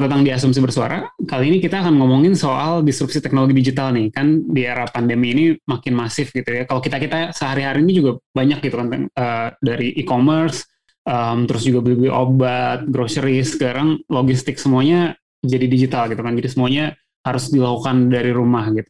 Selamat datang di Asumsi Bersuara. Kali ini kita akan ngomongin soal disrupsi teknologi digital nih. Kan di era pandemi ini makin masif gitu ya. Kalau kita-kita sehari-hari ini juga banyak gitu kan uh, dari e-commerce, um, terus juga beli-beli obat, grocery, sekarang logistik semuanya jadi digital gitu kan. Jadi semuanya harus dilakukan dari rumah gitu.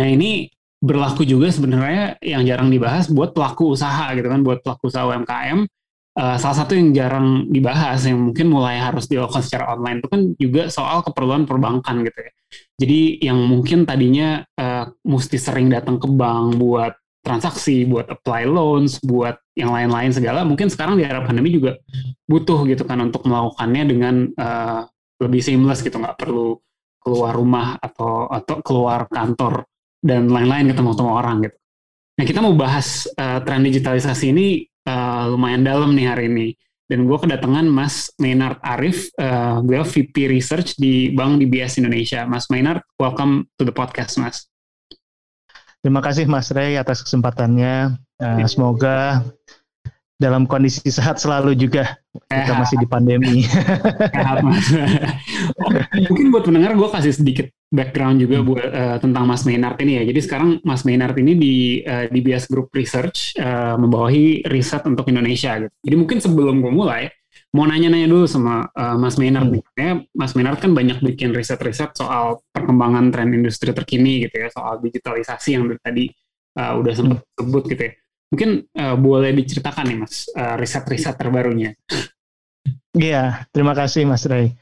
Nah ini berlaku juga sebenarnya yang jarang dibahas buat pelaku usaha gitu kan, buat pelaku usaha UMKM uh, salah satu yang jarang dibahas yang mungkin mulai harus dilakukan secara online itu kan juga soal keperluan perbankan gitu ya. Jadi yang mungkin tadinya uh, mesti sering datang ke bank buat transaksi, buat apply loans, buat yang lain-lain segala, mungkin sekarang di era pandemi juga butuh gitu kan untuk melakukannya dengan uh, lebih seamless gitu, nggak perlu keluar rumah atau atau keluar kantor dan lain-lain ketemu-ketemu orang gitu. Nah kita mau bahas uh, tren digitalisasi ini uh, lumayan dalam nih hari ini. Dan gue kedatangan Mas Maynard Arif, uh, beliau VP Research di Bank DBS Indonesia. Mas Maynard, welcome to the podcast, Mas. Terima kasih Mas Ray atas kesempatannya. Uh, semoga dalam kondisi sehat selalu juga kita eh, masih di pandemi. Sehat mas. Mungkin buat pendengar gue kasih sedikit background juga hmm. buat uh, tentang Mas Maynard ini ya. Jadi sekarang Mas Maynard ini di uh, di Bias Group Research uh, membawahi riset untuk Indonesia gitu. Jadi mungkin sebelum gue mulai mau nanya-nanya dulu sama uh, Mas Maynard hmm. nih. Mas Maynard kan banyak bikin riset-riset soal perkembangan tren industri terkini gitu ya, soal digitalisasi yang tadi uh, udah sempat hmm. sebut gitu ya. Mungkin uh, boleh diceritakan nih Mas uh, riset-riset terbarunya. Iya, terima kasih Mas Ray.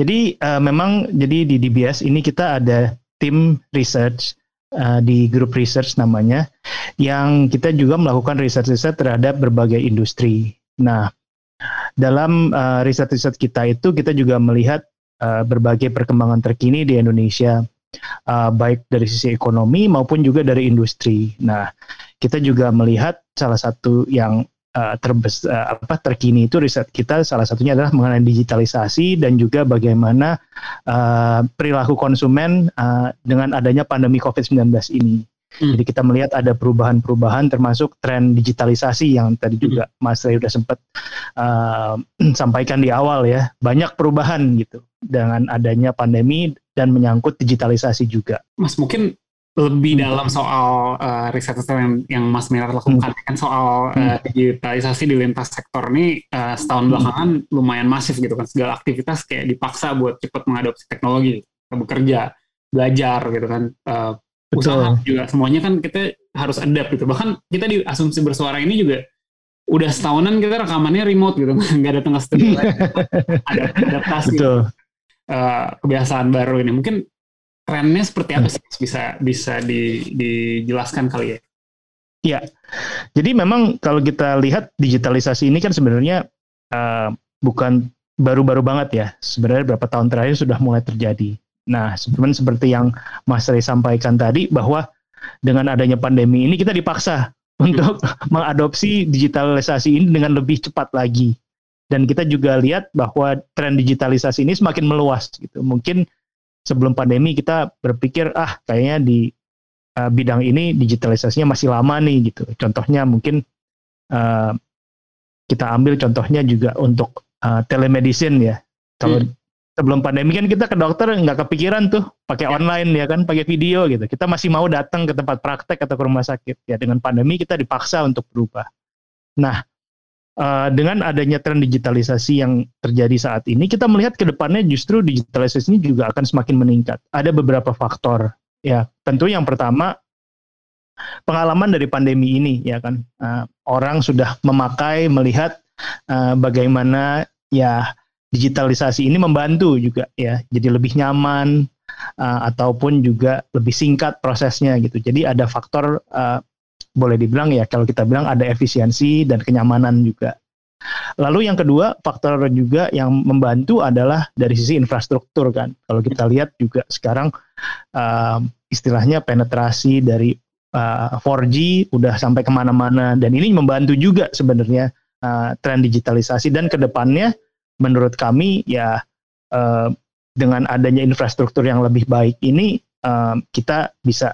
Jadi uh, memang jadi di DBS ini kita ada tim research uh, di grup research namanya yang kita juga melakukan riset-riset terhadap berbagai industri. Nah, dalam uh, riset-riset kita itu kita juga melihat uh, berbagai perkembangan terkini di Indonesia uh, baik dari sisi ekonomi maupun juga dari industri. Nah, kita juga melihat salah satu yang uh, terbes uh, apa terkini itu riset kita salah satunya adalah mengenai digitalisasi dan juga bagaimana uh, perilaku konsumen uh, dengan adanya pandemi COVID-19 ini. Hmm. Jadi kita melihat ada perubahan-perubahan termasuk tren digitalisasi yang tadi hmm. juga hmm. Mas Ray sudah sempat uh, sampaikan di awal ya. Banyak perubahan gitu dengan adanya pandemi dan menyangkut digitalisasi juga. Mas mungkin lebih hmm. dalam soal uh, riset yang, yang Mas Mirar lakukan. Hmm. kan soal uh, digitalisasi di lintas sektor ini uh, setahun hmm. belakangan lumayan masif gitu kan. Segala aktivitas kayak dipaksa buat cepat mengadopsi teknologi bekerja belajar gitu kan. Uh, usaha juga semuanya kan kita harus adapt gitu. Bahkan kita di asumsi bersuara ini juga udah setahunan kita rekamannya remote gitu. Nggak datang ke studio ada adaptasi. Betul. Uh, kebiasaan baru ini. Mungkin trennya seperti apa sih bisa bisa di, dijelaskan kali ya? Iya, jadi memang kalau kita lihat digitalisasi ini kan sebenarnya uh, bukan baru-baru banget ya. Sebenarnya beberapa tahun terakhir sudah mulai terjadi. Nah, sebenarnya seperti yang Mas Ray sampaikan tadi bahwa dengan adanya pandemi ini kita dipaksa untuk mengadopsi digitalisasi ini dengan lebih cepat lagi. Dan kita juga lihat bahwa tren digitalisasi ini semakin meluas gitu. Mungkin sebelum pandemi kita berpikir ah kayaknya di uh, bidang ini digitalisasinya masih lama nih gitu. Contohnya mungkin uh, kita ambil contohnya juga untuk uh, telemedicine ya. Kalau hmm sebelum pandemi kan kita ke dokter nggak kepikiran tuh pakai ya. online ya kan pakai video gitu kita masih mau datang ke tempat praktek atau ke rumah sakit ya dengan pandemi kita dipaksa untuk berubah nah uh, dengan adanya tren digitalisasi yang terjadi saat ini kita melihat ke depannya justru digitalisasi ini juga akan semakin meningkat. Ada beberapa faktor ya. Tentu yang pertama pengalaman dari pandemi ini ya kan. Uh, orang sudah memakai melihat uh, bagaimana ya digitalisasi ini membantu juga ya. Jadi lebih nyaman uh, ataupun juga lebih singkat prosesnya gitu. Jadi ada faktor uh, boleh dibilang ya kalau kita bilang ada efisiensi dan kenyamanan juga. Lalu yang kedua faktor juga yang membantu adalah dari sisi infrastruktur kan. Kalau kita lihat juga sekarang uh, istilahnya penetrasi dari uh, 4G udah sampai ke mana-mana dan ini membantu juga sebenarnya uh, tren digitalisasi. Dan ke depannya menurut kami ya uh, dengan adanya infrastruktur yang lebih baik ini uh, kita bisa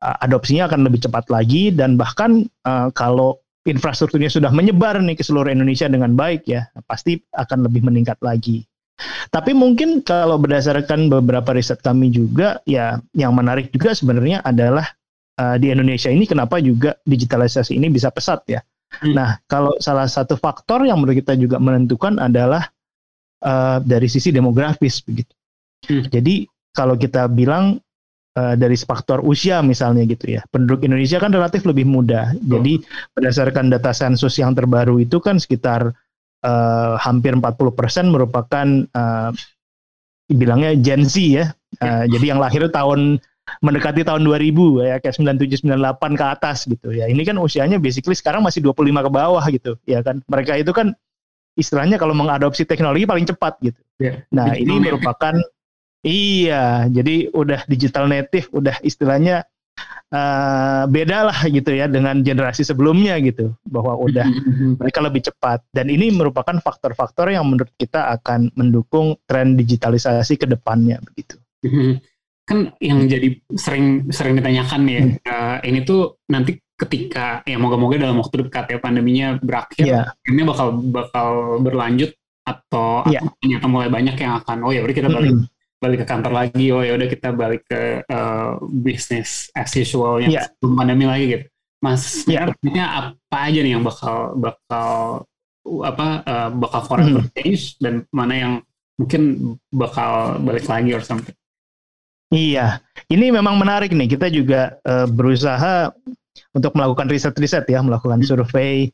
adopsinya akan lebih cepat lagi dan bahkan uh, kalau infrastrukturnya sudah menyebar nih ke seluruh Indonesia dengan baik ya pasti akan lebih meningkat lagi. Tapi mungkin kalau berdasarkan beberapa riset kami juga ya yang menarik juga sebenarnya adalah uh, di Indonesia ini kenapa juga digitalisasi ini bisa pesat ya. Hmm. Nah, kalau salah satu faktor yang menurut kita juga menentukan adalah uh, dari sisi demografis begitu. Hmm. Jadi kalau kita bilang uh, dari faktor usia misalnya gitu ya, penduduk Indonesia kan relatif lebih muda. Oh. Jadi berdasarkan data sensus yang terbaru itu kan sekitar uh, hampir 40% merupakan uh, bilangnya Gen Z ya. Uh, jadi yang lahir tahun mendekati tahun 2000 ya kayak 97 98 ke atas gitu ya. Ini kan usianya basically sekarang masih 25 ke bawah gitu ya kan. Mereka itu kan istilahnya kalau mengadopsi teknologi paling cepat gitu. Yeah. Nah, ini merupakan iya, jadi udah digital native, udah istilahnya uh, beda lah gitu ya dengan generasi sebelumnya gitu bahwa udah mereka lebih cepat dan ini merupakan faktor-faktor yang menurut kita akan mendukung tren digitalisasi ke depannya begitu kan yang jadi sering sering ditanyakan ya hmm. uh, ini tuh nanti ketika ya moga-moga dalam waktu dekat ya pandeminya berakhir yeah. ini bakal bakal berlanjut atau yeah. ternyata mulai banyak yang akan oh ya udah kita balik hmm. Balik ke kantor lagi oh ya udah kita balik ke uh, bisnis as usual yang yeah. sebelum pandemi lagi gitu mas yeah. apa aja nih yang bakal bakal apa uh, bakal forever hmm. change dan mana yang mungkin bakal balik lagi or something Iya, ini memang menarik nih. Kita juga uh, berusaha untuk melakukan riset-riset ya, melakukan survei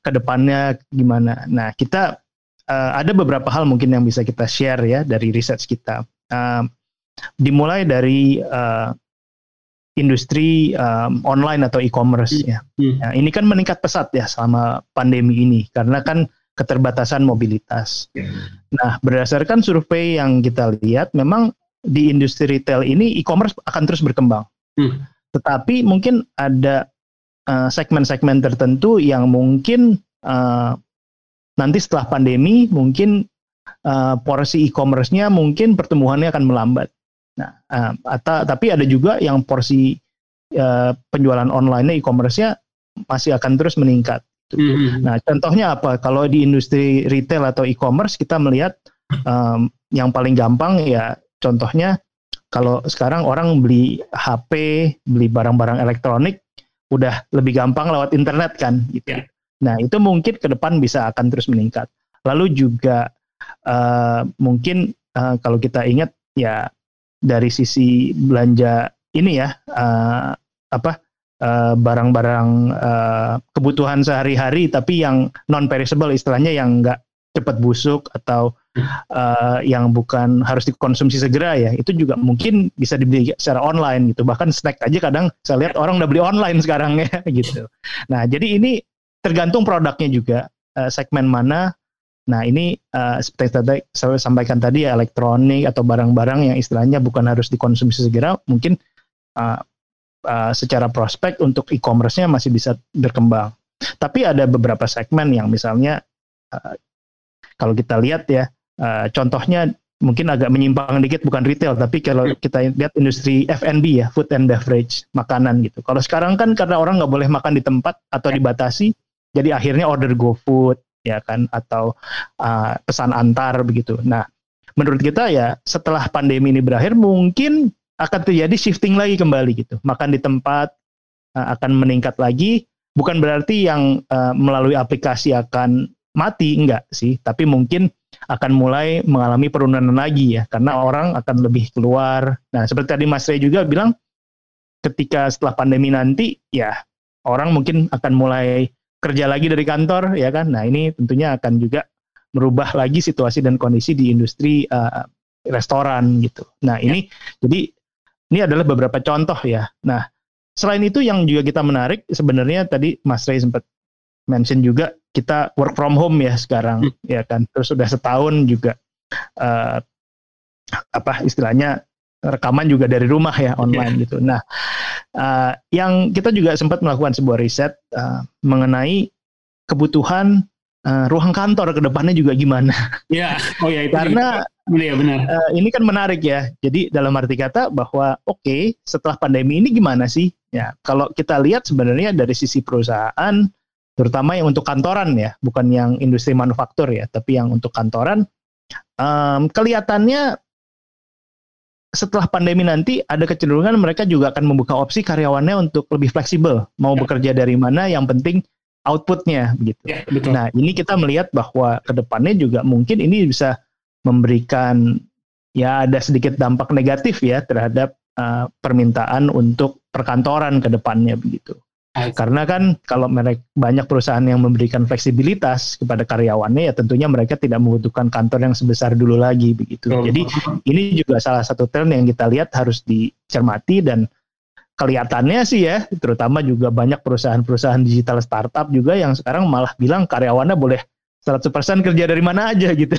ke depannya gimana. Nah, kita uh, ada beberapa hal mungkin yang bisa kita share ya dari riset kita. Uh, dimulai dari uh, industri um, online atau e-commerce ya. Hmm. Nah, ini kan meningkat pesat ya selama pandemi ini karena kan keterbatasan mobilitas. Hmm. Nah, berdasarkan survei yang kita lihat memang di industri retail ini e-commerce akan terus berkembang. Hmm. Tetapi mungkin ada uh, segmen-segmen tertentu yang mungkin uh, nanti setelah pandemi mungkin uh, porsi e-commerce-nya mungkin pertumbuhannya akan melambat. Nah, uh, atau tapi ada juga yang porsi uh, penjualan online e-commerce-nya masih akan terus meningkat. Mm-hmm. Nah, contohnya apa? Kalau di industri retail atau e-commerce kita melihat um, yang paling gampang ya Contohnya kalau sekarang orang beli HP, beli barang-barang elektronik udah lebih gampang lewat internet kan gitu. Ya. Nah, itu mungkin ke depan bisa akan terus meningkat. Lalu juga uh, mungkin uh, kalau kita ingat ya dari sisi belanja ini ya uh, apa barang-barang uh, kebutuhan sehari-hari tapi yang non perishable istilahnya yang enggak cepat busuk atau uh, yang bukan harus dikonsumsi segera ya itu juga mungkin bisa dibeli secara online gitu. Bahkan snack aja kadang saya lihat orang udah beli online sekarang ya gitu. Nah jadi ini tergantung produknya juga uh, segmen mana nah ini uh, seperti tadi saya sampaikan tadi ya elektronik atau barang-barang yang istilahnya bukan harus dikonsumsi segera mungkin uh, uh, secara prospek untuk e-commerce-nya masih bisa berkembang tapi ada beberapa segmen yang misalnya uh, kalau kita lihat ya, uh, contohnya mungkin agak menyimpang dikit bukan retail, tapi kalau hmm. kita lihat industri F&B ya, food and beverage, makanan gitu. Kalau sekarang kan karena orang nggak boleh makan di tempat atau dibatasi, jadi akhirnya order go food ya kan atau uh, pesan antar begitu. Nah, menurut kita ya setelah pandemi ini berakhir mungkin akan terjadi shifting lagi kembali gitu. Makan di tempat uh, akan meningkat lagi, bukan berarti yang uh, melalui aplikasi akan mati enggak sih, tapi mungkin akan mulai mengalami penurunan lagi ya, karena orang akan lebih keluar. Nah, seperti tadi Mas Ray juga bilang, ketika setelah pandemi nanti, ya orang mungkin akan mulai kerja lagi dari kantor, ya kan? Nah, ini tentunya akan juga merubah lagi situasi dan kondisi di industri uh, restoran gitu. Nah, ini ya. jadi ini adalah beberapa contoh ya. Nah, selain itu yang juga kita menarik sebenarnya tadi Mas Ray sempat mention juga kita work from home ya sekarang hmm. ya kan terus sudah setahun juga uh, apa istilahnya rekaman juga dari rumah ya online yeah. gitu. Nah, uh, yang kita juga sempat melakukan sebuah riset uh, mengenai kebutuhan uh, ruang kantor ke depannya juga gimana. Ya, oh ya itu. Karena ya benar. Uh, ini kan menarik ya. Jadi dalam arti kata bahwa oke, okay, setelah pandemi ini gimana sih? Ya, kalau kita lihat sebenarnya dari sisi perusahaan terutama yang untuk kantoran ya, bukan yang industri manufaktur ya, tapi yang untuk kantoran um, kelihatannya setelah pandemi nanti ada kecenderungan mereka juga akan membuka opsi karyawannya untuk lebih fleksibel, mau ya. bekerja dari mana, yang penting outputnya begitu. Ya, betul. Nah ini kita melihat bahwa ke depannya juga mungkin ini bisa memberikan ya ada sedikit dampak negatif ya terhadap uh, permintaan untuk perkantoran ke depannya begitu. Karena kan kalau mereka banyak perusahaan yang memberikan fleksibilitas kepada karyawannya ya tentunya mereka tidak membutuhkan kantor yang sebesar dulu lagi begitu. Oh. Jadi ini juga salah satu tren yang kita lihat harus dicermati dan kelihatannya sih ya terutama juga banyak perusahaan-perusahaan digital startup juga yang sekarang malah bilang karyawannya boleh 100% kerja dari mana aja gitu.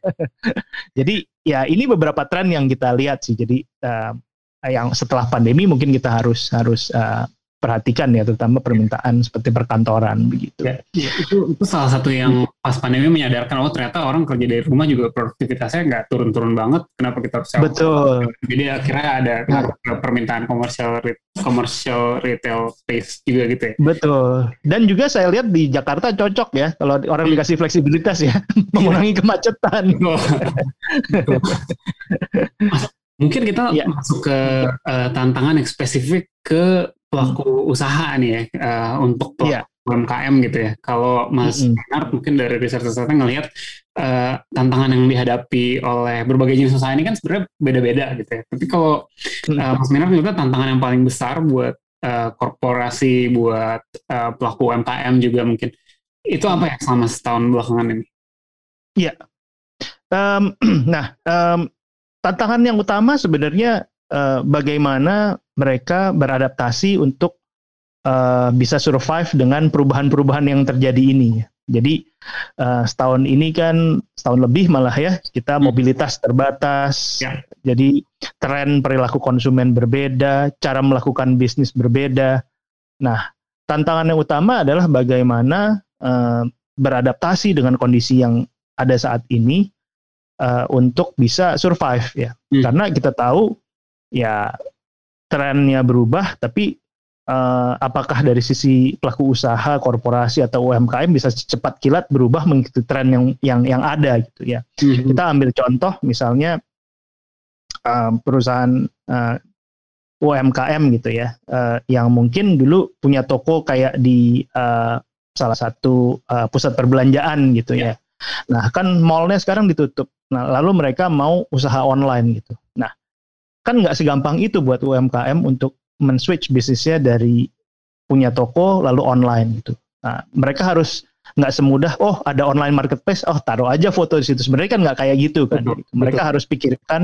Jadi ya ini beberapa tren yang kita lihat sih. Jadi uh, yang setelah pandemi mungkin kita harus harus uh, perhatikan ya terutama permintaan seperti perkantoran begitu. Ya, ya, itu itu salah satu yang pas pandemi menyadarkan oh ternyata orang kerja dari rumah juga produktivitasnya nggak turun-turun banget. Kenapa kita harus Betul. Jadi akhirnya ada nah. permintaan komersial komersial retail space juga gitu ya. Betul. Dan juga saya lihat di Jakarta cocok ya kalau orang hmm. dikasih fleksibilitas ya mengurangi kemacetan. Oh. Mungkin kita ya. masuk ke uh, tantangan yang spesifik ke pelaku usaha nih ya uh, untuk pelaku yeah. UMKM gitu ya. Kalau Mas mm -hmm. mungkin dari riset risetnya ngelihat uh, tantangan yang dihadapi oleh berbagai jenis usaha ini kan sebenarnya beda-beda gitu ya. Tapi kalau uh, Mas Minar juga tantangan yang paling besar buat uh, korporasi, buat uh, pelaku UMKM juga mungkin itu apa ya selama setahun belakangan ini? Iya. Yeah. Um, nah, um, tantangan yang utama sebenarnya uh, bagaimana mereka beradaptasi untuk uh, bisa survive dengan perubahan-perubahan yang terjadi ini. Jadi uh, setahun ini kan setahun lebih malah ya kita hmm. mobilitas terbatas. Ya. Jadi tren perilaku konsumen berbeda, cara melakukan bisnis berbeda. Nah, tantangan yang utama adalah bagaimana uh, beradaptasi dengan kondisi yang ada saat ini uh, untuk bisa survive ya. Hmm. Karena kita tahu ya trennya berubah, tapi uh, apakah dari sisi pelaku usaha, korporasi atau UMKM bisa cepat kilat berubah mengikuti tren yang yang yang ada gitu ya. Mm-hmm. Kita ambil contoh misalnya uh, perusahaan uh, UMKM gitu ya, uh, yang mungkin dulu punya toko kayak di uh, salah satu uh, pusat perbelanjaan gitu yeah. ya. Nah kan mallnya sekarang ditutup. Nah lalu mereka mau usaha online gitu. Nah kan nggak segampang itu buat UMKM untuk men-switch bisnisnya dari punya toko lalu online gitu. Nah, mereka harus nggak semudah oh ada online marketplace oh taruh aja foto di situ sebenarnya kan nggak kayak gitu kan betul, mereka betul. harus pikirkan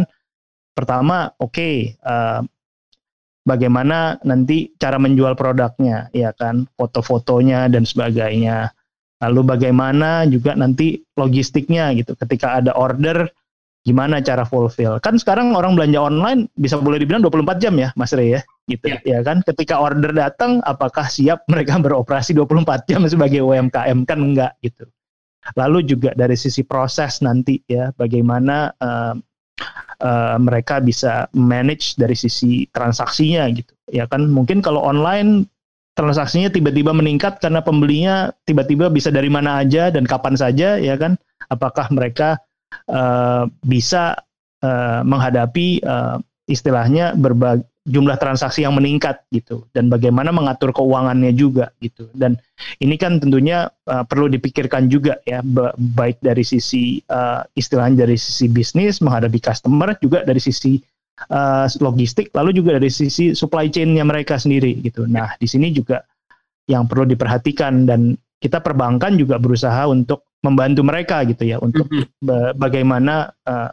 pertama oke okay, uh, eh, bagaimana nanti cara menjual produknya ya kan foto-fotonya dan sebagainya lalu bagaimana juga nanti logistiknya gitu ketika ada order gimana cara fulfill. Kan sekarang orang belanja online bisa boleh dibilang 24 jam ya, Mas Rey ya. Gitu ya, ya kan. Ketika order datang apakah siap mereka beroperasi 24 jam sebagai UMKM kan enggak gitu. Lalu juga dari sisi proses nanti ya, bagaimana uh, uh, mereka bisa manage dari sisi transaksinya gitu. Ya kan mungkin kalau online transaksinya tiba-tiba meningkat karena pembelinya tiba-tiba bisa dari mana aja dan kapan saja ya kan. Apakah mereka uh, bisa uh, menghadapi uh, istilahnya berbagai jumlah transaksi yang meningkat gitu. Dan bagaimana mengatur keuangannya juga gitu. Dan ini kan tentunya uh, perlu dipikirkan juga ya baik dari sisi uh, istilahnya dari sisi bisnis menghadapi customer juga dari sisi uh, logistik lalu juga dari sisi supply chainnya mereka sendiri gitu. Nah di sini juga yang perlu diperhatikan dan kita perbankan juga berusaha untuk membantu mereka gitu ya untuk -hmm. bagaimana uh,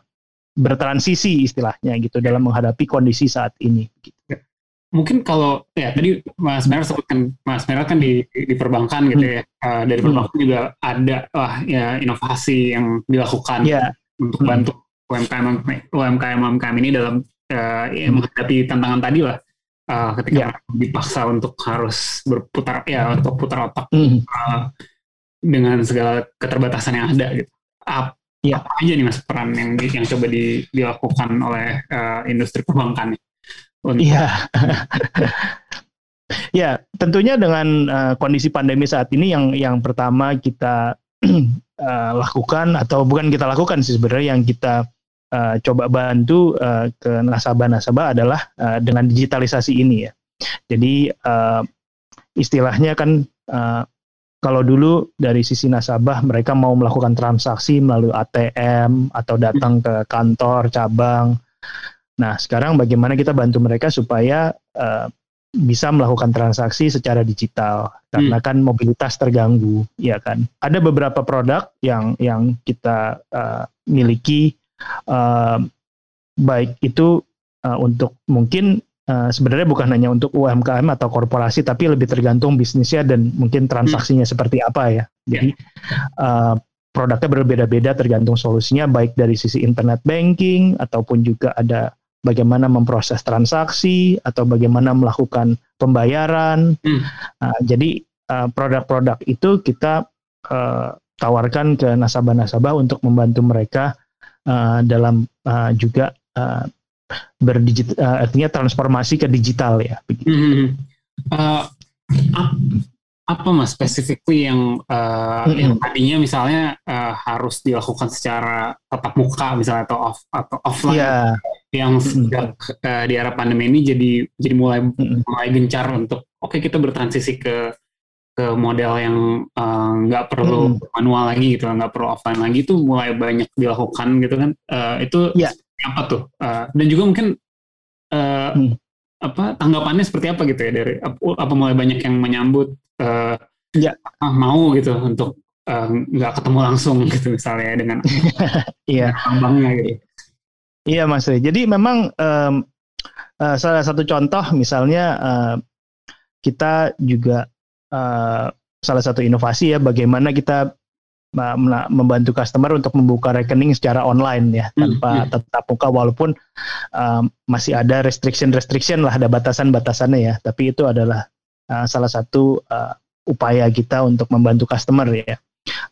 bertransisi istilahnya gitu dalam menghadapi kondisi saat ini. Gitu. Ya. Mungkin kalau ya tadi Mas Merah sebutkan Mas Merah kan di, di perbankan gitu hmm. ya uh, dari perbankan hmm. juga ada wah ya inovasi yang dilakukan yeah. untuk hmm. bantu UMKM UMKM UMKM ini dalam uh, ya, menghadapi tantangan tadi lah uh, ketika yeah. dipaksa untuk harus berputar ya untuk putar otak mm. uh, dengan segala keterbatasan yang ada gitu. Ap, yeah. Apa aja nih mas peran yang yang coba di, dilakukan oleh uh, industri perbankan? Iya. ya, tentunya dengan uh, kondisi pandemi saat ini yang yang pertama kita uh, lakukan atau bukan kita lakukan sih sebenarnya yang kita uh, coba bantu uh, ke nasabah-nasabah adalah uh, dengan digitalisasi ini ya. Jadi uh, istilahnya kan uh, kalau dulu dari sisi nasabah mereka mau melakukan transaksi melalui ATM atau datang ke kantor cabang. Nah sekarang bagaimana kita bantu mereka supaya uh, bisa melakukan transaksi secara digital karena hmm. kan mobilitas terganggu ya kan ada beberapa produk yang yang kita uh, miliki uh, baik itu uh, untuk mungkin uh, sebenarnya bukan hanya untuk UMKM atau korporasi tapi lebih tergantung bisnisnya dan mungkin transaksinya hmm. seperti apa ya. Jadi uh, produknya berbeda-beda tergantung solusinya baik dari sisi internet banking ataupun juga ada bagaimana memproses transaksi atau bagaimana melakukan pembayaran. Hmm. Uh, jadi produk-produk uh, itu kita uh, tawarkan ke nasabah-nasabah untuk membantu mereka uh, dalam uh, juga uh, berdigit uh, artinya transformasi ke digital ya. Begitu. Mm -hmm. uh, apa mas specifically yang uh, mm -hmm. yang tadinya misalnya uh, harus dilakukan secara tatap muka misalnya atau off atau offline yeah. yang sejak uh, di era pandemi ini jadi jadi mulai mm -hmm. mulai gencar untuk oke okay, kita bertransisi ke ke model yang nggak uh, perlu hmm. manual lagi gitu, nggak perlu offline lagi itu mulai banyak dilakukan gitu kan. Uh, itu yeah. Apa tuh? Uh, dan juga mungkin uh, hmm. apa tanggapannya seperti apa gitu ya dari apa, apa mulai banyak yang menyambut uh, ya ah, mau gitu untuk nggak uh, ketemu langsung gitu misalnya dengan iya abangnya gitu. Iya Mas. Jadi memang um, uh, salah satu contoh misalnya uh, kita juga uh, salah satu inovasi ya bagaimana kita membantu customer untuk membuka rekening secara online ya hmm, tanpa hmm. tetap muka walaupun um, masih ada restriction-restriction lah ada batasan-batasannya ya tapi itu adalah uh, salah satu uh, upaya kita untuk membantu customer ya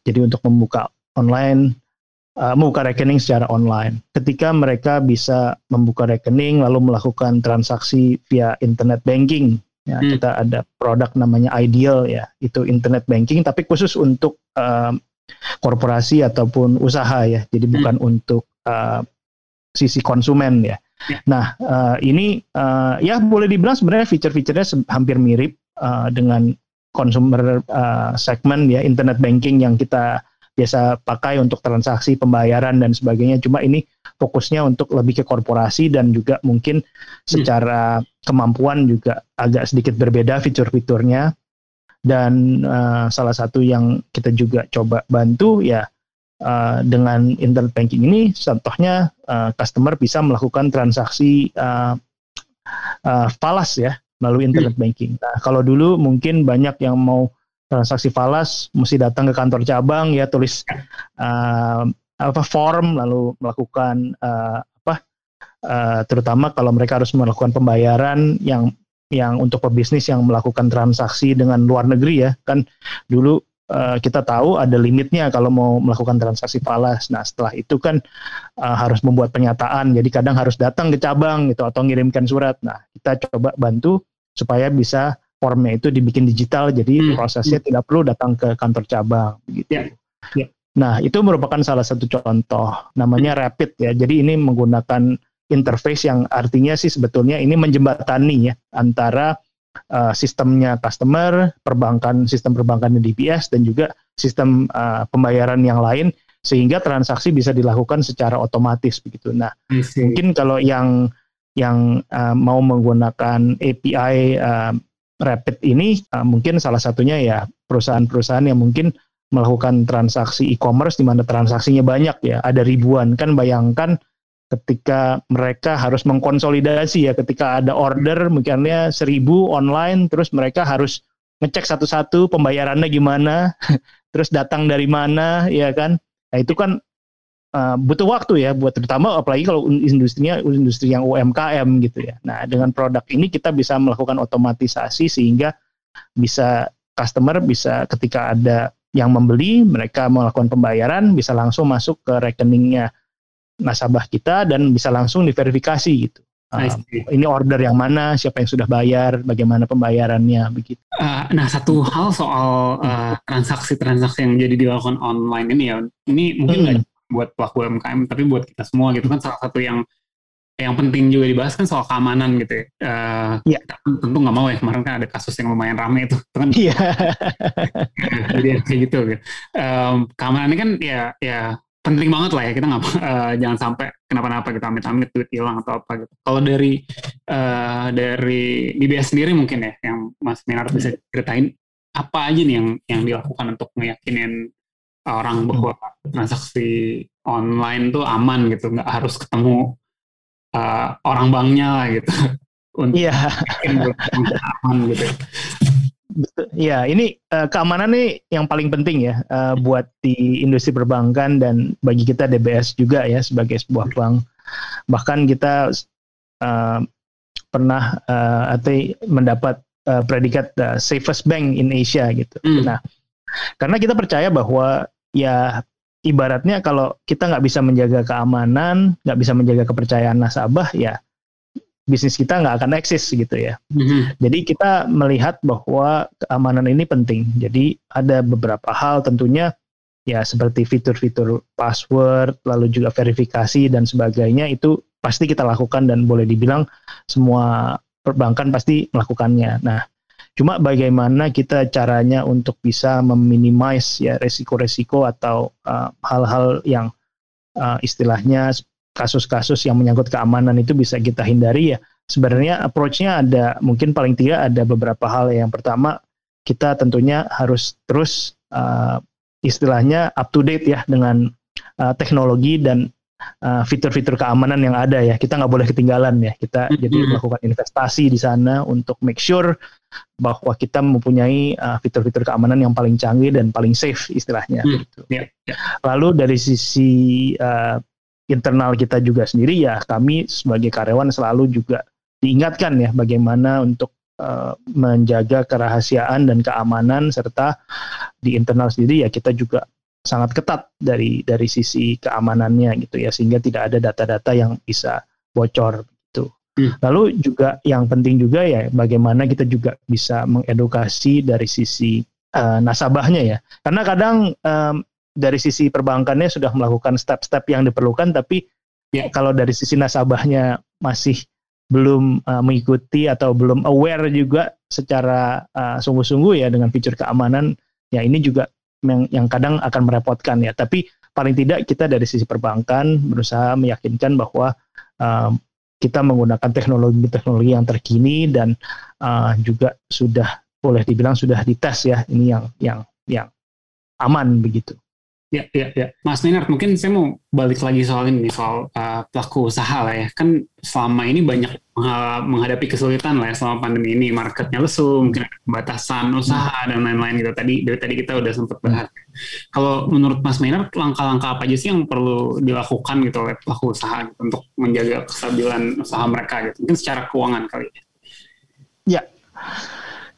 jadi untuk membuka online uh, membuka rekening secara online ketika mereka bisa membuka rekening lalu melakukan transaksi via internet banking Ya, hmm. kita ada produk namanya Ideal ya, itu internet banking tapi khusus untuk uh, korporasi ataupun usaha ya. Jadi bukan hmm. untuk uh, sisi konsumen ya. ya. Nah, uh, ini uh, ya boleh dibilang sebenarnya fitur-fiturnya hampir mirip uh, dengan consumer uh, segmen ya internet banking yang kita biasa pakai untuk transaksi pembayaran dan sebagainya. Cuma ini fokusnya untuk lebih ke korporasi dan juga mungkin hmm. secara kemampuan juga agak sedikit berbeda fitur-fiturnya. Dan uh, salah satu yang kita juga coba bantu ya uh, dengan internet banking ini, contohnya uh, customer bisa melakukan transaksi uh, uh, falas ya melalui internet banking. Nah kalau dulu mungkin banyak yang mau transaksi falas mesti datang ke kantor cabang ya tulis uh, apa form lalu melakukan uh, apa uh, terutama kalau mereka harus melakukan pembayaran yang yang untuk pebisnis yang melakukan transaksi dengan luar negeri ya kan dulu uh, kita tahu ada limitnya kalau mau melakukan transaksi falas. Nah setelah itu kan uh, harus membuat pernyataan jadi kadang harus datang ke cabang gitu atau ngirimkan surat. Nah kita coba bantu supaya bisa formnya itu dibikin digital jadi hmm. prosesnya hmm. tidak perlu datang ke kantor cabang gitu. Ya. Ya. Nah, itu merupakan salah satu contoh namanya hmm. Rapid ya. Jadi ini menggunakan interface yang artinya sih sebetulnya ini menjembatani ya antara uh, sistemnya customer, perbankan sistem perbankan di DBS dan juga sistem uh, pembayaran yang lain sehingga transaksi bisa dilakukan secara otomatis begitu. Nah, mungkin kalau yang yang uh, mau menggunakan API uh, Rapid ini uh, mungkin salah satunya ya perusahaan-perusahaan yang mungkin melakukan transaksi e-commerce di mana transaksinya banyak ya, ada ribuan kan bayangkan ketika mereka harus mengkonsolidasi ya ketika ada order mungkinnya seribu online terus mereka harus ngecek satu-satu pembayarannya gimana terus datang dari mana ya kan nah itu kan uh, butuh waktu ya buat terutama apalagi kalau industrinya industri yang UMKM gitu ya. Nah dengan produk ini kita bisa melakukan otomatisasi sehingga bisa customer bisa ketika ada yang membeli mereka melakukan pembayaran bisa langsung masuk ke rekeningnya nasabah kita dan bisa langsung diverifikasi gitu. Uh, ini order yang mana, siapa yang sudah bayar, bagaimana pembayarannya, begitu. Uh, nah, satu hal soal transaksi transaksi-transaksi yang jadi dilakukan online ini ya, ini mungkin nggak hmm. buat pelaku UMKM, tapi buat kita semua gitu kan salah satu yang yang penting juga dibahas kan soal keamanan gitu ya. Uh, ya. Kita kan tentu nggak mau ya kemarin kan ada kasus yang lumayan ramai itu, itu kan. Iya. jadi kayak gitu. gitu. Um, keamanan ini kan ya ya penting banget lah ya kita nggak uh, jangan sampai kenapa-napa kita amit-amit duit hilang atau apa gitu. Kalau dari uh, dari DBS sendiri mungkin ya yang Mas Minar bisa ceritain apa aja nih yang yang dilakukan untuk meyakinin orang bahwa transaksi online tuh aman gitu, nggak harus ketemu uh, orang banknya lah gitu. Untuk yeah. aman gitu. Ya, ini uh, keamanan nih yang paling penting ya uh, buat di industri perbankan dan bagi kita DBS juga ya sebagai sebuah bank. Bahkan kita uh, pernah uh, atau mendapat uh, predikat uh, safest bank in Asia gitu. Hmm. Nah, karena kita percaya bahwa ya ibaratnya kalau kita nggak bisa menjaga keamanan, nggak bisa menjaga kepercayaan nasabah, ya bisnis kita nggak akan eksis gitu ya. Mm-hmm. Jadi kita melihat bahwa keamanan ini penting. Jadi ada beberapa hal tentunya ya seperti fitur-fitur password, lalu juga verifikasi dan sebagainya itu pasti kita lakukan dan boleh dibilang semua perbankan pasti melakukannya. Nah, cuma bagaimana kita caranya untuk bisa meminimize ya resiko-resiko atau uh, hal-hal yang uh, istilahnya kasus-kasus yang menyangkut keamanan itu bisa kita hindari ya sebenarnya approach-nya ada mungkin paling tidak ada beberapa hal yang pertama kita tentunya harus terus uh, istilahnya up to date ya dengan uh, teknologi dan uh, fitur-fitur keamanan yang ada ya kita nggak boleh ketinggalan ya kita mm-hmm. jadi melakukan investasi di sana untuk make sure bahwa kita mempunyai uh, fitur-fitur keamanan yang paling canggih dan paling safe istilahnya mm. gitu. Yeah, yeah. Lalu dari sisi uh, internal kita juga sendiri ya kami sebagai karyawan selalu juga diingatkan ya bagaimana untuk uh, menjaga kerahasiaan dan keamanan serta di internal sendiri ya kita juga sangat ketat dari dari sisi keamanannya gitu ya sehingga tidak ada data-data yang bisa bocor gitu. Hmm. Lalu juga yang penting juga ya bagaimana kita juga bisa mengedukasi dari sisi uh, nasabahnya ya. Karena kadang um, dari sisi perbankannya sudah melakukan step-step yang diperlukan, tapi ya. kalau dari sisi nasabahnya masih belum uh, mengikuti atau belum aware juga secara uh, sungguh-sungguh ya dengan fitur keamanan, ya ini juga yang, yang kadang akan merepotkan ya. Tapi paling tidak kita dari sisi perbankan berusaha meyakinkan bahwa uh, kita menggunakan teknologi-teknologi yang terkini dan uh, juga sudah boleh dibilang sudah dites ya ini yang yang yang aman begitu. Ya, ya, ya. Mas Nenard, mungkin saya mau balik lagi soal ini, soal uh, pelaku usaha lah ya. Kan selama ini banyak menghadapi kesulitan lah ya selama pandemi ini. Marketnya lesu, mungkin ada pembatasan usaha dan lain-lain gitu. Tadi dari tadi kita udah sempat bahas. Kalau menurut Mas Nenard, langkah-langkah apa aja sih yang perlu dilakukan gitu oleh pelaku usaha gitu, untuk menjaga kestabilan usaha mereka gitu? Mungkin secara keuangan kali ya. Ya.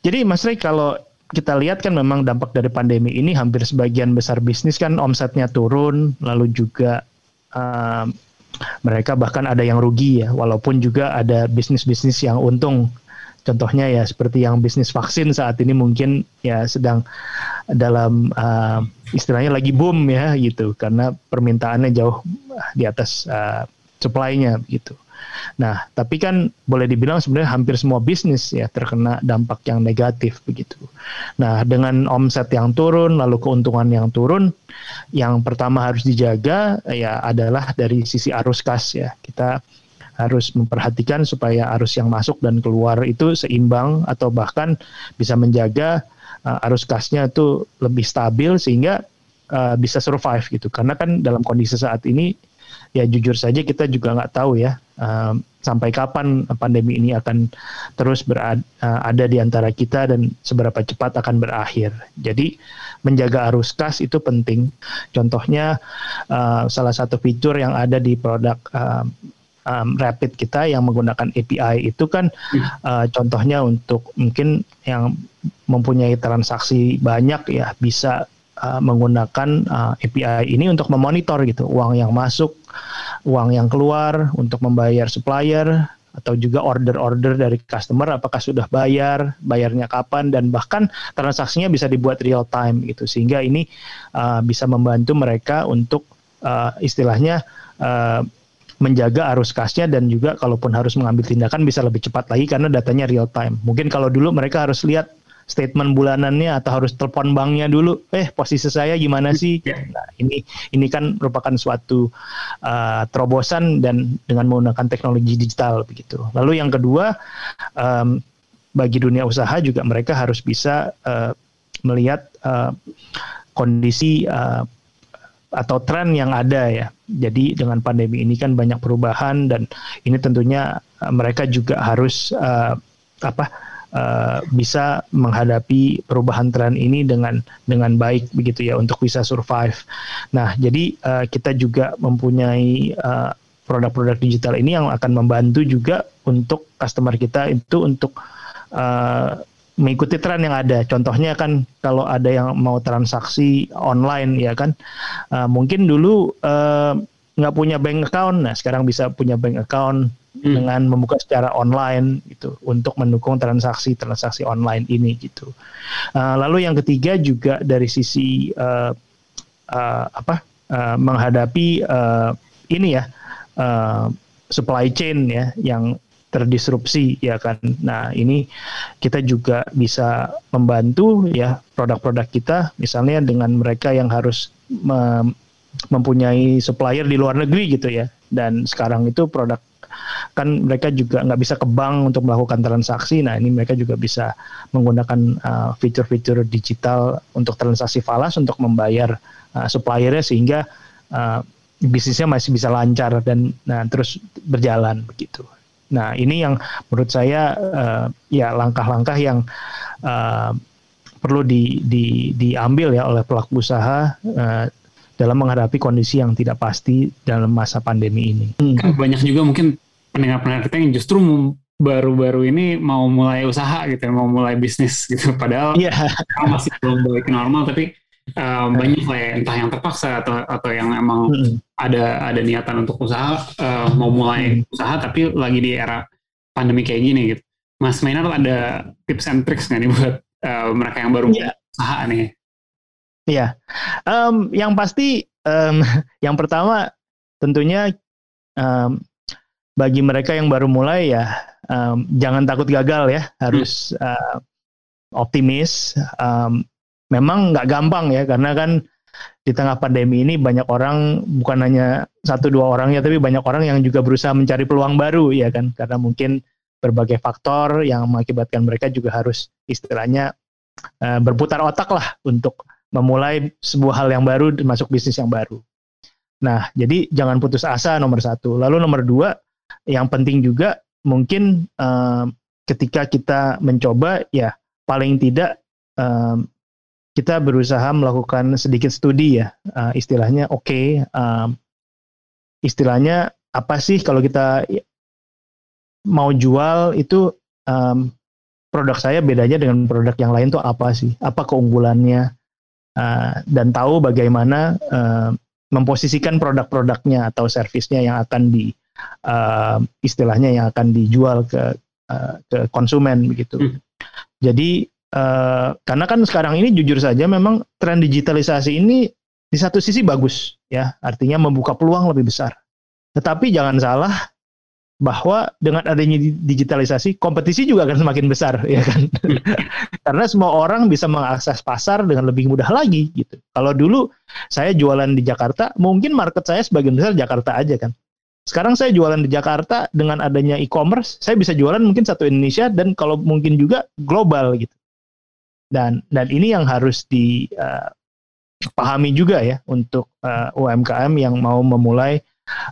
Jadi Mas Rey, kalau kita lihat kan memang dampak dari pandemi ini hampir sebagian besar bisnis kan omsetnya turun, lalu juga uh, mereka bahkan ada yang rugi ya, walaupun juga ada bisnis-bisnis yang untung. Contohnya ya seperti yang bisnis vaksin saat ini mungkin ya sedang dalam uh, istilahnya lagi boom ya gitu karena permintaannya jauh di atas uh, supply-nya gitu. Nah, tapi kan boleh dibilang sebenarnya hampir semua bisnis ya terkena dampak yang negatif begitu. Nah, dengan omset yang turun lalu keuntungan yang turun, yang pertama harus dijaga ya adalah dari sisi arus kas ya. Kita harus memperhatikan supaya arus yang masuk dan keluar itu seimbang atau bahkan bisa menjaga uh, arus kasnya itu lebih stabil sehingga uh, bisa survive gitu. Karena kan dalam kondisi saat ini ya jujur saja kita juga nggak tahu ya um, sampai kapan pandemi ini akan terus berada ada di antara kita dan seberapa cepat akan berakhir. Jadi menjaga arus kas itu penting. Contohnya uh, salah satu fitur yang ada di produk uh, um, Rapid kita yang menggunakan API itu kan uh, contohnya untuk mungkin yang mempunyai transaksi banyak ya bisa uh, menggunakan uh, API ini untuk memonitor gitu uang yang masuk, uang yang keluar untuk membayar supplier atau juga order-order dari customer apakah sudah bayar, bayarnya kapan dan bahkan transaksinya bisa dibuat real time gitu sehingga ini uh, bisa membantu mereka untuk uh, istilahnya uh, menjaga arus kasnya dan juga kalaupun harus mengambil tindakan bisa lebih cepat lagi karena datanya real time. Mungkin kalau dulu mereka harus lihat statement bulanannya atau harus telepon banknya dulu, eh posisi saya gimana sih? Ya. Nah, ini ini kan merupakan suatu uh, terobosan dan dengan menggunakan teknologi digital begitu. Lalu yang kedua um, bagi dunia usaha juga mereka harus bisa uh, melihat uh, kondisi uh, atau tren yang ada ya. Jadi dengan pandemi ini kan banyak perubahan dan ini tentunya mereka juga harus uh, apa uh, bisa menghadapi perubahan tren ini dengan dengan baik begitu ya untuk bisa survive. Nah, jadi uh, kita juga mempunyai uh, produk-produk digital ini yang akan membantu juga untuk customer kita itu untuk uh, mengikuti tren yang ada. Contohnya kan kalau ada yang mau transaksi online ya kan, uh, mungkin dulu nggak punya bank account, nah sekarang bisa punya bank account hmm. dengan membuka secara online gitu untuk mendukung transaksi-transaksi online ini gitu. Uh, lalu yang ketiga juga dari sisi uh, uh, apa uh, menghadapi uh, ini ya uh, supply chain ya yang terdisrupsi ya kan. Nah, ini kita juga bisa membantu ya produk-produk kita misalnya dengan mereka yang harus mem mempunyai supplier di luar negeri gitu ya. Dan sekarang itu produk kan mereka juga nggak bisa ke bank untuk melakukan transaksi. Nah, ini mereka juga bisa menggunakan uh, fitur-fitur digital untuk transaksi falas untuk membayar uh, suppliernya sehingga uh, bisnisnya masih bisa lancar dan nah, terus berjalan begitu. Nah, ini yang menurut saya uh, ya langkah-langkah yang uh, perlu di, di, diambil ya oleh pelaku usaha uh, dalam menghadapi kondisi yang tidak pasti dalam masa pandemi ini. Banyak juga mungkin pendengar-pendengar kita yang justru baru-baru ini mau mulai usaha gitu, ya, mau mulai bisnis gitu. Padahal yeah. masih belum balik normal, tapi um, banyak lah ya entah yang terpaksa atau atau yang emang hmm. ada ada niatan untuk usaha uh, mau mulai hmm. usaha tapi lagi di era pandemi kayak gini gitu. Mas Maynard ada tips and tricks nggak nih buat uh, mereka yang baru yeah. usaha nih? Iya, yeah. um, yang pasti um, yang pertama tentunya um, bagi mereka yang baru mulai ya um, jangan takut gagal ya harus hmm. uh, optimis um, memang nggak gampang ya karena kan di tengah pandemi ini banyak orang bukan hanya satu dua orang ya tapi banyak orang yang juga berusaha mencari peluang baru ya kan karena mungkin berbagai faktor yang mengakibatkan mereka juga harus istilahnya uh, berputar otak lah untuk memulai sebuah hal yang baru masuk bisnis yang baru. Nah jadi jangan putus asa nomor satu. Lalu nomor dua yang penting juga mungkin uh, ketika kita mencoba ya paling tidak um, kita berusaha melakukan sedikit studi ya. Uh, istilahnya oke okay, um, istilahnya apa sih kalau kita mau jual itu um, produk saya bedanya dengan produk yang lain tuh apa sih? Apa keunggulannya? Uh, dan tahu bagaimana uh, memposisikan produk-produknya atau servisnya yang akan di uh, istilahnya yang akan dijual ke uh, ke konsumen begitu hmm. jadi Uh, karena kan sekarang ini jujur saja memang tren digitalisasi ini di satu sisi bagus ya, artinya membuka peluang lebih besar. Tetapi jangan salah bahwa dengan adanya digitalisasi kompetisi juga akan semakin besar ya kan. Karena semua orang bisa mengakses pasar dengan lebih mudah lagi gitu. Kalau dulu saya jualan di Jakarta, mungkin market saya sebagian besar Jakarta aja kan. Sekarang saya jualan di Jakarta dengan adanya e-commerce, saya bisa jualan mungkin satu Indonesia dan kalau mungkin juga global gitu dan dan ini yang harus dipahami uh, juga ya untuk uh, UMKM yang mau memulai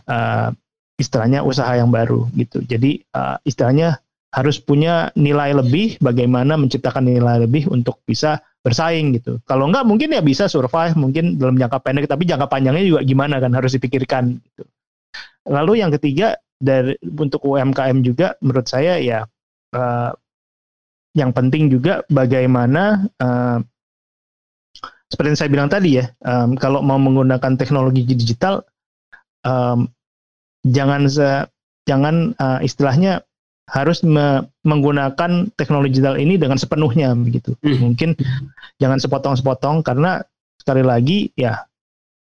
uh, istilahnya usaha yang baru gitu. Jadi uh, istilahnya harus punya nilai lebih, bagaimana menciptakan nilai lebih untuk bisa bersaing gitu. Kalau enggak mungkin ya bisa survive mungkin dalam jangka pendek, tapi jangka panjangnya juga gimana kan harus dipikirkan gitu. Lalu yang ketiga dari untuk UMKM juga menurut saya ya uh, yang penting juga bagaimana uh, seperti yang saya bilang tadi ya, um, kalau mau menggunakan teknologi digital, um, jangan se, jangan uh, istilahnya harus me menggunakan teknologi digital ini dengan sepenuhnya begitu. Hmm. Mungkin jangan sepotong-sepotong karena sekali lagi ya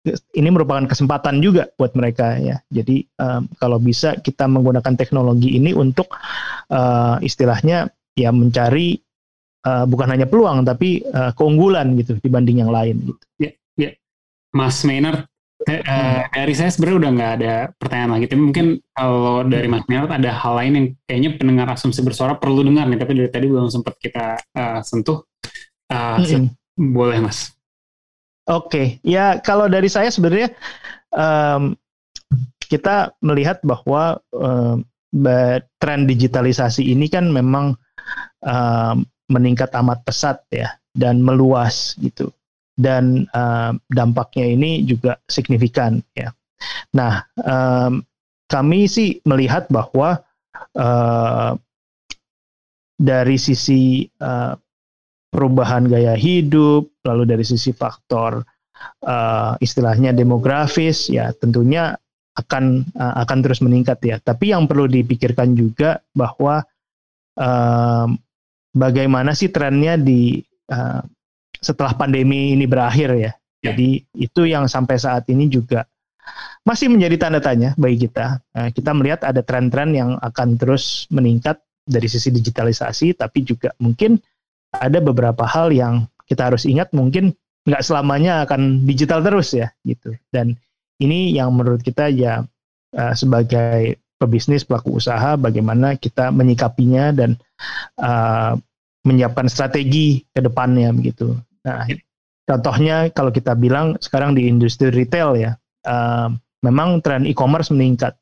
ini merupakan kesempatan juga buat mereka ya. Jadi um, kalau bisa kita menggunakan teknologi ini untuk uh, istilahnya ya mencari uh, bukan hanya peluang tapi uh, keunggulan gitu dibanding yang lain gitu. Ya, ya. Mas Maynard Uh, dari saya sebenarnya udah nggak ada pertanyaan lagi. Tapi mungkin kalau dari Mas Minat ada hal lain yang kayaknya pendengar asumsi bersuara perlu dengar nih. Tapi dari tadi belum sempat kita uh, sentuh. Uh, mm -hmm. Boleh Mas. Oke, okay. ya kalau dari saya sebenarnya um, kita melihat bahwa um, tren digitalisasi ini kan memang um, meningkat amat pesat ya dan meluas gitu dan uh, dampaknya ini juga signifikan ya. Nah, um, kami sih melihat bahwa uh, dari sisi uh, perubahan gaya hidup, lalu dari sisi faktor uh, istilahnya demografis, ya tentunya akan uh, akan terus meningkat ya. Tapi yang perlu dipikirkan juga bahwa uh, bagaimana sih trennya di uh, setelah pandemi ini berakhir ya. ya. Jadi itu yang sampai saat ini juga masih menjadi tanda tanya bagi kita. Nah, kita melihat ada tren-tren yang akan terus meningkat dari sisi digitalisasi, tapi juga mungkin ada beberapa hal yang kita harus ingat mungkin nggak selamanya akan digital terus ya gitu. Dan ini yang menurut kita ya uh, sebagai pebisnis pelaku usaha bagaimana kita menyikapinya dan uh, menyiapkan strategi ke depannya begitu. Nah, contohnya kalau kita bilang sekarang di industri retail ya, uh, memang tren e-commerce meningkat.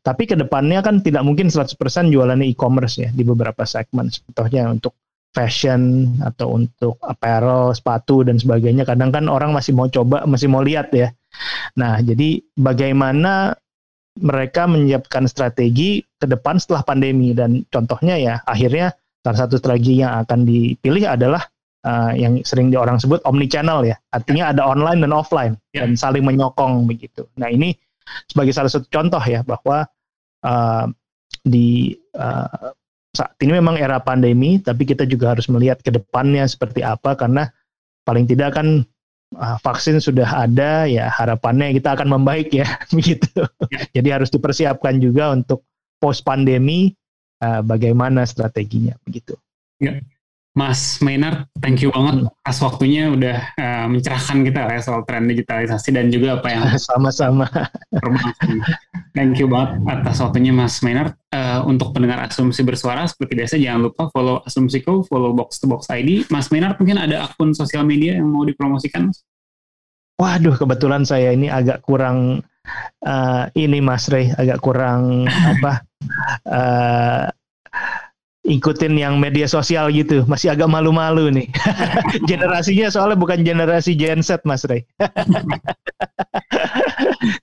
Tapi ke depannya kan tidak mungkin 100% jualannya e-commerce ya di beberapa segmen. Contohnya untuk fashion atau untuk apparel, sepatu dan sebagainya. Kadang kan orang masih mau coba, masih mau lihat ya. Nah, jadi bagaimana mereka menyiapkan strategi ke depan setelah pandemi dan contohnya ya akhirnya salah satu strategi yang akan dipilih adalah uh, yang sering di orang sebut omni channel ya. Artinya ada online dan offline yeah. dan saling menyokong begitu. Nah, ini sebagai salah satu contoh ya bahwa uh, di uh, saat ini memang era pandemi, tapi kita juga harus melihat ke depannya seperti apa karena paling tidak kan uh, vaksin sudah ada ya harapannya kita akan membaik ya begitu. Yeah. Jadi harus dipersiapkan juga untuk post pandemi uh, bagaimana strateginya begitu. Yeah. Mas Maynard, thank you banget atas waktunya udah uh, mencerahkan kita ya soal tren digitalisasi dan juga apa yang sama-sama. thank you banget atas waktunya Mas Maynard. Uh, untuk pendengar Asumsi Bersuara, seperti biasa jangan lupa follow Asumsiko, follow Box to Box ID. Mas Maynard mungkin ada akun sosial media yang mau dipromosikan, Mas? Waduh, kebetulan saya ini agak kurang uh, ini Mas Rey, agak kurang apa? Uh, ikutin yang media sosial gitu masih agak malu-malu nih generasinya soalnya bukan generasi Gen Z Mas Ray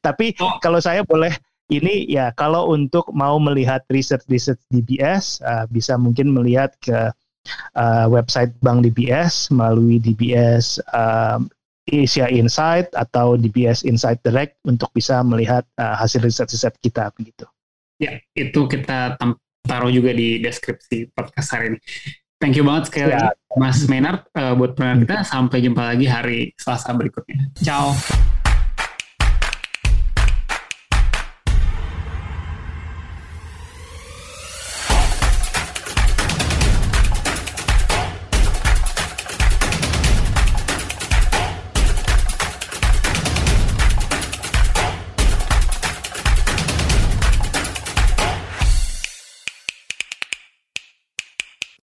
tapi oh. kalau saya boleh ini ya kalau untuk mau melihat riset-riset DBS uh, bisa mungkin melihat ke uh, website Bank DBS melalui DBS uh, Asia Insight atau DBS Insight Direct untuk bisa melihat uh, hasil riset-riset kita begitu. Ya, itu kita taruh juga di deskripsi podcast hari ini. Thank you banget sekali lagi Mas Menard uh, buat pendengar kita. Sampai jumpa lagi hari Selasa berikutnya. Ciao.